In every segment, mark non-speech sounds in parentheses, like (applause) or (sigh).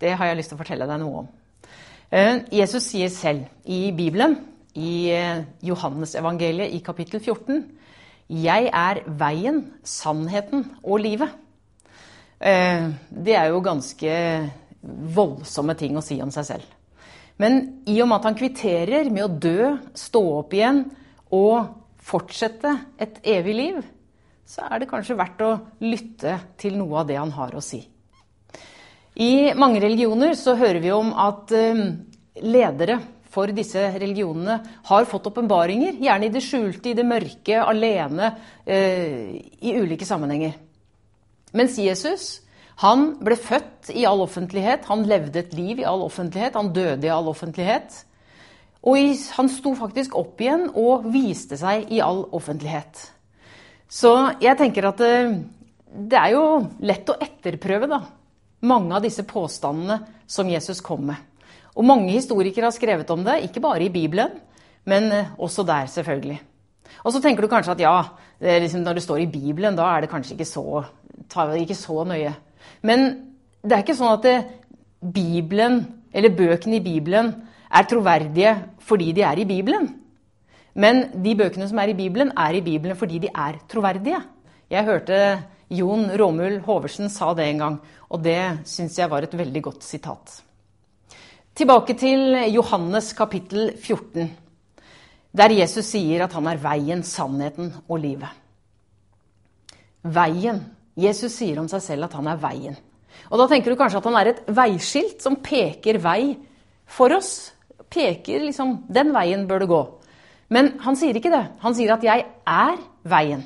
det har jeg lyst til å fortelle deg noe om. Eh, Jesus sier selv i Bibelen, i eh, Johannesevangeliet i kapittel 14, 'Jeg er veien, sannheten og livet'. Eh, det er jo ganske voldsomme ting å si om seg selv. Men i og med at han kvitterer med å dø, stå opp igjen og fortsette et evig liv, så er det kanskje verdt å lytte til noe av det han har å si. I mange religioner så hører vi om at ledere for disse religionene har fått åpenbaringer, gjerne i det skjulte, i det mørke, alene, i ulike sammenhenger. Mens Jesus han ble født i all offentlighet, han levde et liv i all offentlighet, han døde i all offentlighet. Og han sto faktisk opp igjen og viste seg i all offentlighet. Så jeg tenker at det, det er jo lett å etterprøve, da mange av disse påstandene som Jesus kom med. Og mange historikere har skrevet om det, ikke bare i Bibelen, men også der, selvfølgelig. Og så tenker du kanskje at ja, det liksom når det står i Bibelen, da er det kanskje ikke så, ikke så nøye. Men det er ikke sånn at det, Bibelen, eller bøkene i Bibelen, er troverdige fordi de er i Bibelen. Men de bøkene som er i Bibelen, er i Bibelen fordi de er troverdige. Jeg hørte Jon Råmul Hoversen sa det en gang, og det syns jeg var et veldig godt sitat. Tilbake til Johannes kapittel 14, der Jesus sier at han er veien, sannheten og livet. Veien. Jesus sier om seg selv at han er veien. Og Da tenker du kanskje at han er et veiskilt som peker vei for oss. Peker liksom Den veien bør du gå. Men han sier ikke det. Han sier at 'jeg er veien'.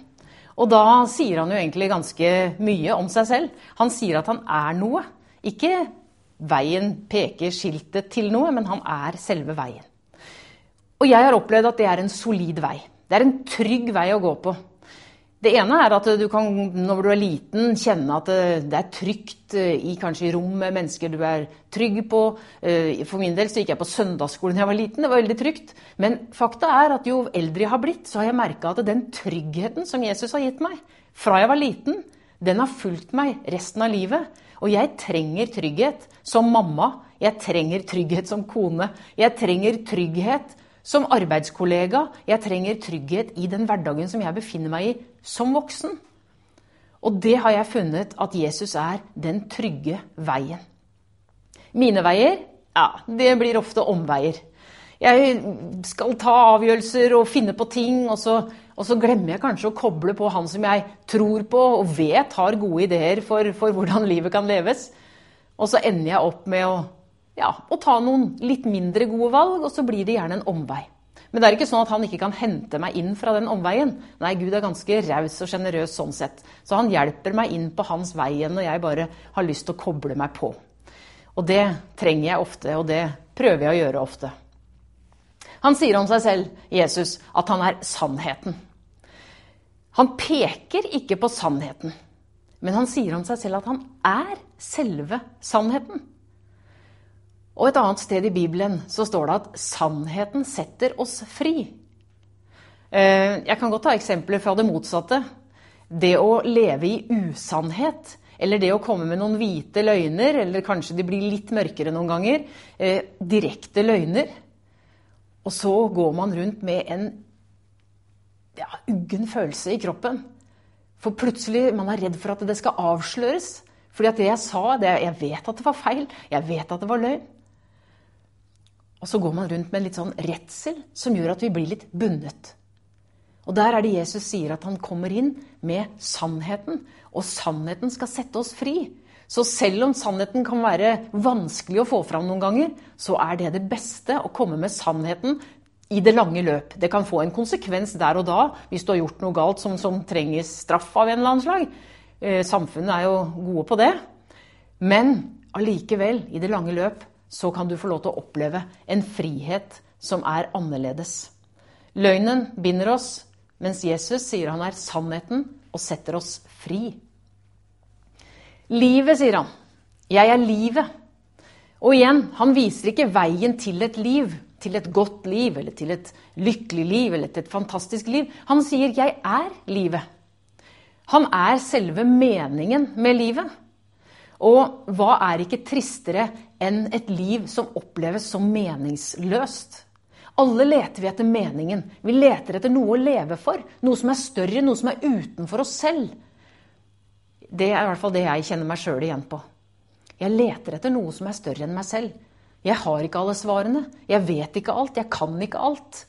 Og da sier han jo egentlig ganske mye om seg selv. Han sier at han er noe. Ikke veien peker skiltet til noe, men han er selve veien. Og jeg har opplevd at det er en solid vei. Det er en trygg vei å gå på. Det ene er at du kan når du er liten kjenne at det er trygt i kanskje rom med mennesker du er trygg på. For min del så gikk jeg på søndagsskolen da jeg var liten. Det var veldig trygt. Men fakta er at jo eldre jeg har blitt, så har jeg merka at den tryggheten som Jesus har gitt meg fra jeg var liten, den har fulgt meg resten av livet. Og jeg trenger trygghet som mamma. Jeg trenger trygghet som kone. Jeg trenger trygghet som arbeidskollega. Jeg trenger trygghet i den hverdagen som jeg befinner meg i som voksen. Og det har jeg funnet at Jesus er den trygge veien. Mine veier, ja, det blir ofte omveier. Jeg skal ta avgjørelser og finne på ting, og så, og så, glemmer jeg kanskje å koble på han som jeg tror på og vet har gode ideer for, for hvordan livet kan leves. Og så ender jeg opp med å, ja, å ta noen litt mindre gode valg, og så blir det gjerne en omvei. Men det er ikke sånn at han ikke kan hente meg inn fra den omveien. Nei, Gud er ganske raus og sjenerøs sånn sett. Så han hjelper meg inn på hans vei igjen når jeg bare har lyst til å koble meg på. Og det trenger jeg ofte, og det prøver jeg å gjøre ofte. Han sier om seg selv, Jesus, at han er sannheten. Han peker ikke på sannheten, men han sier om seg selv at han er selve sannheten. Og et annet sted i Bibelen så står det at 'sannheten setter oss fri'. Eh, jeg kan godt ta eksempler fra det motsatte. Det å leve i usannhet, eller det å komme med noen hvite løgner, eller kanskje de blir litt mørkere noen ganger, eh, direkte løgner. Og så går man rundt med en ja, uggen følelse i kroppen. For plutselig man er redd for at det skal avsløres. Fordi at det jeg sa, det, jeg vet at det var feil. Jeg vet at det var løgn. Og så går man rundt med en litt sånn redsel som gjør at vi blir litt bundet. Og der er det Jesus sier at han kommer inn med sannheten, og sannheten skal sette oss fri. Så selv om sannheten kan være vanskelig å få fram noen ganger, så er det det beste å komme med sannheten i det lange løp. Det kan få en konsekvens der og da hvis du har gjort noe galt som, som trenger straff av en eller annen slag. Eh, samfunnet er jo gode på det. Men allikevel, i det lange løp, så kan du få lov til å oppleve en frihet som er annerledes. Løgnen binder oss, mens Jesus sier han er sannheten og setter oss fri. Livet, sier han. Jeg er livet. Og igjen, han viser ikke veien til et liv, til et godt liv, eller til et lykkelig liv, eller til et fantastisk liv. Han sier 'jeg er livet'. Han er selve meningen med livet. Og hva er ikke tristere enn et liv som oppleves som meningsløst? Alle leter vi etter meningen. Vi leter etter noe å leve for. Noe som er større, noe som er utenfor oss selv. Det er i hvert fall det jeg kjenner meg sjøl igjen på. Jeg leter etter noe som er større enn meg selv. Jeg har ikke alle svarene. Jeg vet ikke alt. Jeg kan ikke alt.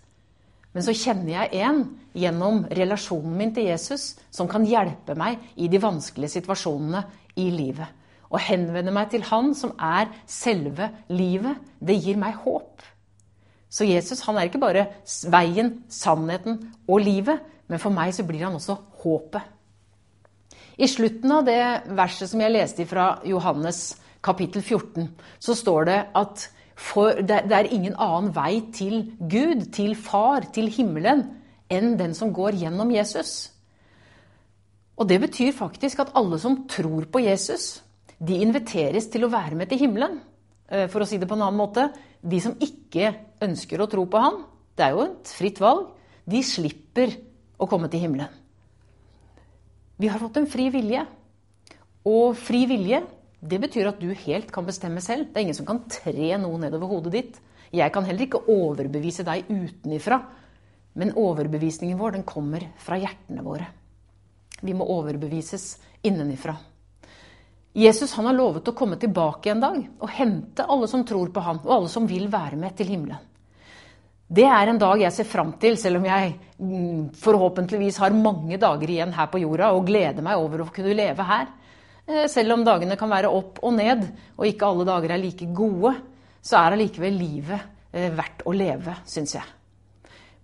Men så kjenner jeg en gjennom relasjonen min til Jesus som kan hjelpe meg i de vanskelige situasjonene i livet. Å henvende meg til Han som er selve livet, det gir meg håp. Så Jesus han er ikke bare veien, sannheten og livet, men for meg så blir han også håpet. I slutten av det verset som jeg leste fra Johannes kapittel 14, så står det at det er ingen annen vei til Gud, til Far, til himmelen, enn den som går gjennom Jesus. Og det betyr faktisk at alle som tror på Jesus, de inviteres til å være med til himmelen. Eh, for å si det på en annen måte de som ikke ønsker å tro på han, det er jo et fritt valg, de slipper å komme til himmelen. Vi har fått en fri vilje. Og fri vilje, det betyr at du helt kan bestemme selv. Det er ingen som kan tre noe nedover hodet ditt. Jeg kan heller ikke overbevise deg utenifra. Men overbevisningen vår, den kommer fra hjertene våre. Vi må overbevises innenifra. Jesus han har lovet å komme tilbake en dag og hente alle som tror på ham, og alle som vil være med til himmelen. Det er en dag jeg ser fram til, selv om jeg mm, forhåpentligvis har mange dager igjen her på jorda og gleder meg over å kunne leve her. Eh, selv om dagene kan være opp og ned, og ikke alle dager er like gode, så er allikevel livet eh, verdt å leve, syns jeg.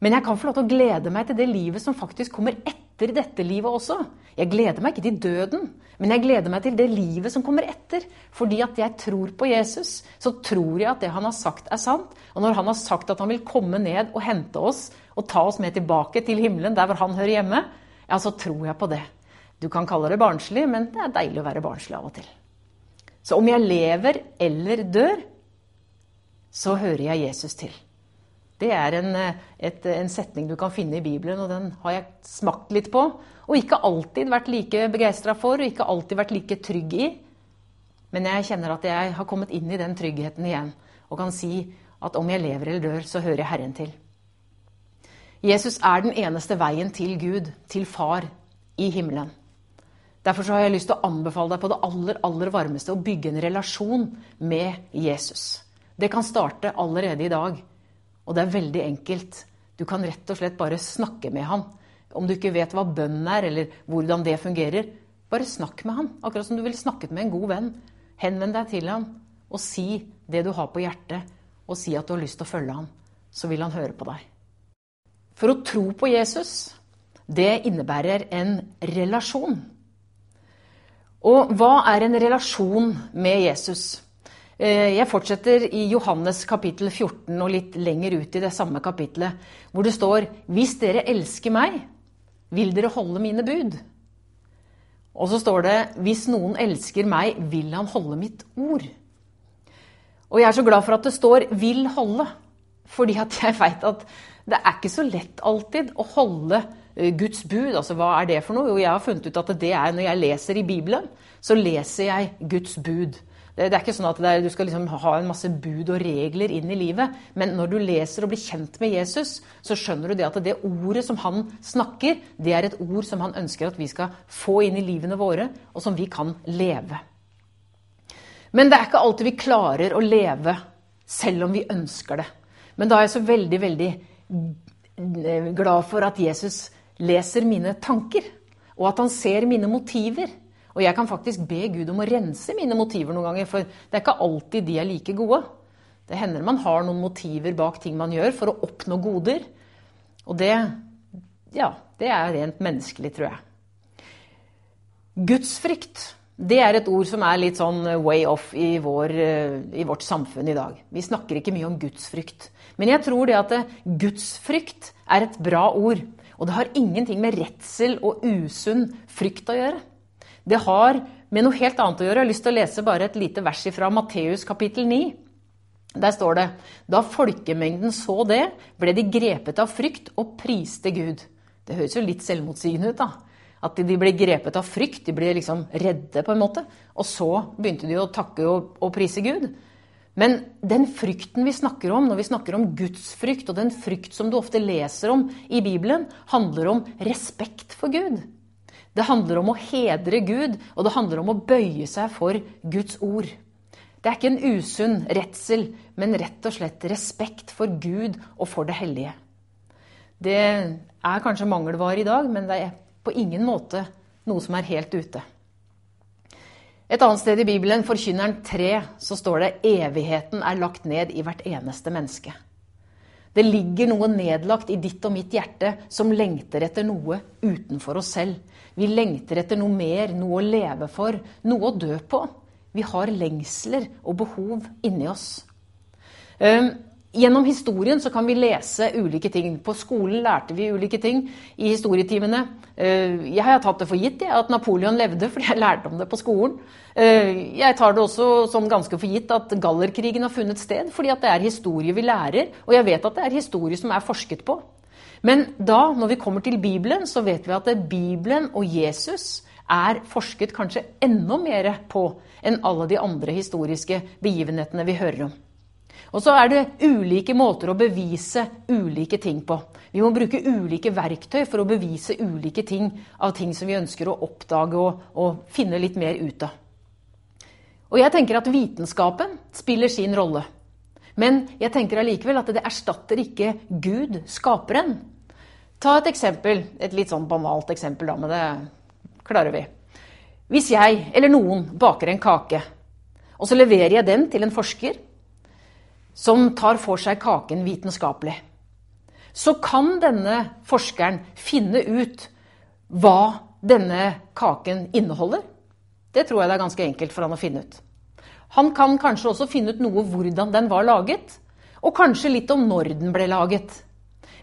Men jeg kan få lov til å glede meg til det livet som faktisk kommer etter dette livet også. Jeg gleder meg ikke til døden, men jeg gleder meg til det livet som kommer etter. Fordi at jeg tror på Jesus, så tror jeg at det han har sagt, er sant. Og når han har sagt at han vil komme ned og hente oss og ta oss med tilbake til himmelen, der hvor han hører hjemme, ja, så tror jeg på det. Du kan kalle det barnslig, men det er deilig å være barnslig av og til. Så om jeg lever eller dør, så hører jeg Jesus til. Det er en, et, en, setning du kan finne i Bibelen, og den har jeg smakt litt på. Og ikke alltid vært like begeistra for, og ikke alltid vært like trygg i. Men jeg kjenner at jeg har kommet inn i den tryggheten igjen, og kan si at om jeg lever eller dør, så hører jeg Herren til. Jesus er den eneste veien til Gud, til Far, i himmelen. Derfor har jeg lyst til å anbefale deg på det aller, aller varmeste å bygge en relasjon med Jesus. Det kan starte allerede i dag. Og det er veldig enkelt. Du kan rett og slett bare snakke med han. Om du ikke vet hva bønn er, eller hvordan det fungerer, bare snakk med han. Akkurat som du ville snakket med en god venn. Henvend deg til han og si det du har på hjertet, og si at du har lyst til å følge han. Så vil han høre på deg. For å tro på Jesus, det innebærer en relasjon. Og hva er en relasjon med Jesus? Eh, jeg fortsetter i Johannes kapittel 14 og litt lenger ut i det samme kapittelet, hvor det står Hvis dere elsker meg, vil dere holde mine bud. Og så står det Hvis noen elsker meg, vil han holde mitt ord. Og jeg er så glad for at det står 'vil holde', fordi at jeg veit at det er ikke så lett alltid å holde eh, Guds bud. Altså hva er det for noe? Jo, jeg har funnet ut at det er når jeg leser i Bibelen, så leser jeg Guds bud. Det, er ikke sånn at er, du skal liksom ha en masse bud og regler inn i livet. Men når du leser og blir kjent med Jesus, så skjønner du det at det ordet som han snakker, det er et ord som han ønsker at vi skal få inn i livene våre, og som vi kan leve. Men det er ikke alltid vi klarer å leve selv om vi ønsker det. Men da er jeg så veldig, veldig glad for at Jesus leser mine tanker, og at han ser mine motiver. Og jeg kan faktisk be Gud om å rense mine motiver noen ganger, for det er ikke alltid de er like gode. Det hender man har noen motiver bak ting man gjør for å oppnå goder. Og det, ja, det er rent menneskelig, tror jeg. Gudsfrykt, Det er et ord som er litt sånn way off i, vår, i vårt samfunn i dag. Vi snakker ikke mye om gudsfrykt. Men jeg tror det at gudsfrykt er et bra ord. Og det har ingenting med redsel og usunn frykt å gjøre. Det har med noe helt annet å gjøre. Jeg har lyst til å lese bare et lite vers fra Matteus kapittel 9. Der står det Da folkemengden så det, ble de grepet av frykt og priste Gud. Det høres jo litt selvmotsigende ut, da. At de ble grepet av frykt. De ble liksom redde, på en måte. Og så begynte de å takke og, og prise Gud. Men den frykten vi snakker om når vi snakker om Guds frykt, og den frykt som du ofte leser om i Bibelen, handler om respekt for Gud. Det handler om å hedre Gud, og det handler om å bøye seg for Guds ord. Det er ikke en usunn redsel, men rett og slett respekt for Gud og for det hellige. Det er kanskje mangelvare i dag, men det er på ingen måte noe som er helt ute. Et annet sted i Bibelen, Forkynneren 3, så står det 'evigheten er lagt ned i hvert eneste menneske'. Det ligger noe nedlagt i ditt og mitt hjerte som lengter etter noe utenfor oss selv. Vi lengter etter noe mer, noe å leve for, noe å dø på. Vi har lengsler og behov inni oss. Gjennom historien så kan vi lese ulike ting. På skolen lærte vi ulike ting i historietimene. Eh, jeg har tatt det for gitt at Napoleon levde, (laughs) fordi jeg lærte om det på skolen. Eh, jeg tar det også som ganske for gitt at Gallerkrigen har funnet sted, fordi det er historie vi lærer, og jeg vet at det er historie som er forsket på. Men da, når vi kommer til Bibelen, så vet vi at Bibelen og Jesus er forsket kanskje enda mer på enn alle de andre historiske begivenhetene vi hører om. Og så er det ulike måter å bevise ulike ting på. Vi må bruke ulike verktøy for å bevise ulike ting av ting som vi ønsker å oppdage og, og finne litt mer ut av. Og jeg tenker at vitenskapen spiller sin rolle. Men jeg tenker allikevel at det erstatter ikke Gud, skaperen. Ta et eksempel, et litt sånn banalt eksempel, da, men det klarer vi. Hvis jeg eller noen baker en kake, og så leverer jeg den til en forsker, som tar for seg kaken vitenskapelig. Så kan denne forskeren finne ut hva denne kaken inneholder. Det tror jeg det er ganske enkelt for han å finne ut. Han kan kanskje også finne ut noe hvordan den var laget, og kanskje litt om når den ble laget.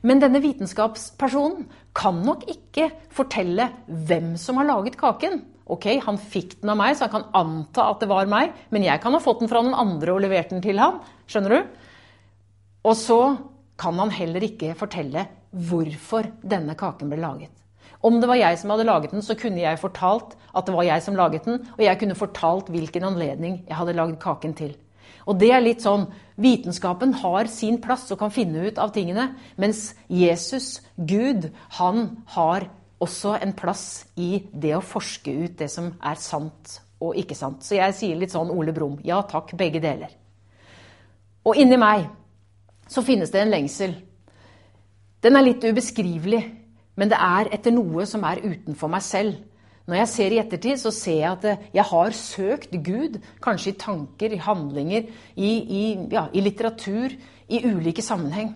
Men denne vitenskapspersonen kan nok ikke fortelle hvem som har laget kaken. Ok, han fikk den av meg, så han kan anta at det var meg, men jeg kan ha fått den fra noen andre og levert den til han. Skjønner du? Og så kan han heller ikke fortelle hvorfor denne kaken ble laget. Om det var jeg som hadde laget den, så kunne jeg fortalt at det var jeg som laget den, og jeg kunne fortalt hvilken anledning jeg hadde lagd kaken til. Og det er litt sånn Vitenskapen har sin plass og kan finne ut av tingene, mens Jesus, Gud, han har også en plass i det å forske ut det som er sant og ikke sant. Så jeg sier litt sånn Ole Brumm ja takk, begge deler. Og inni meg så finnes det en lengsel. Den er litt ubeskrivelig, men det er etter noe som er utenfor meg selv. Når jeg ser i ettertid, så ser jeg at jeg har søkt Gud, kanskje i tanker, i handlinger, i, i, ja, i litteratur, i ulike sammenheng.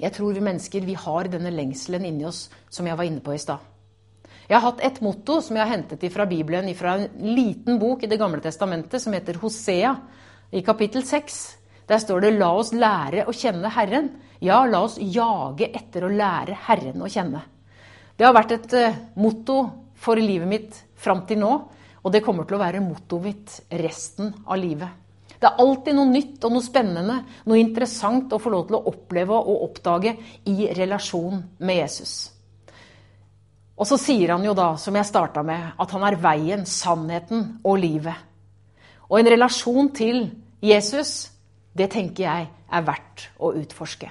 Jeg tror vi mennesker vi har denne lengselen inni oss som jeg var inne på i stad. Jeg har hatt et motto som jeg har hentet fra Bibelen, fra en liten bok i Det gamle testamentet som heter Hosea, i kapittel 6. Der står det 'La oss lære å kjenne Herren'. Ja, la oss jage etter å lære Herren å kjenne. Det har vært et uh, motto for livet mitt fram til nå, og det kommer til å være mottoet mitt resten av livet. Det er alltid noe nytt og noe spennende, noe interessant å få lov til å oppleve og oppdage i relasjon med Jesus. Og så sier han jo da, som jeg starta med, at han er veien, sannheten og livet. Og en relasjon til Jesus det tenker jeg er verdt å utforske.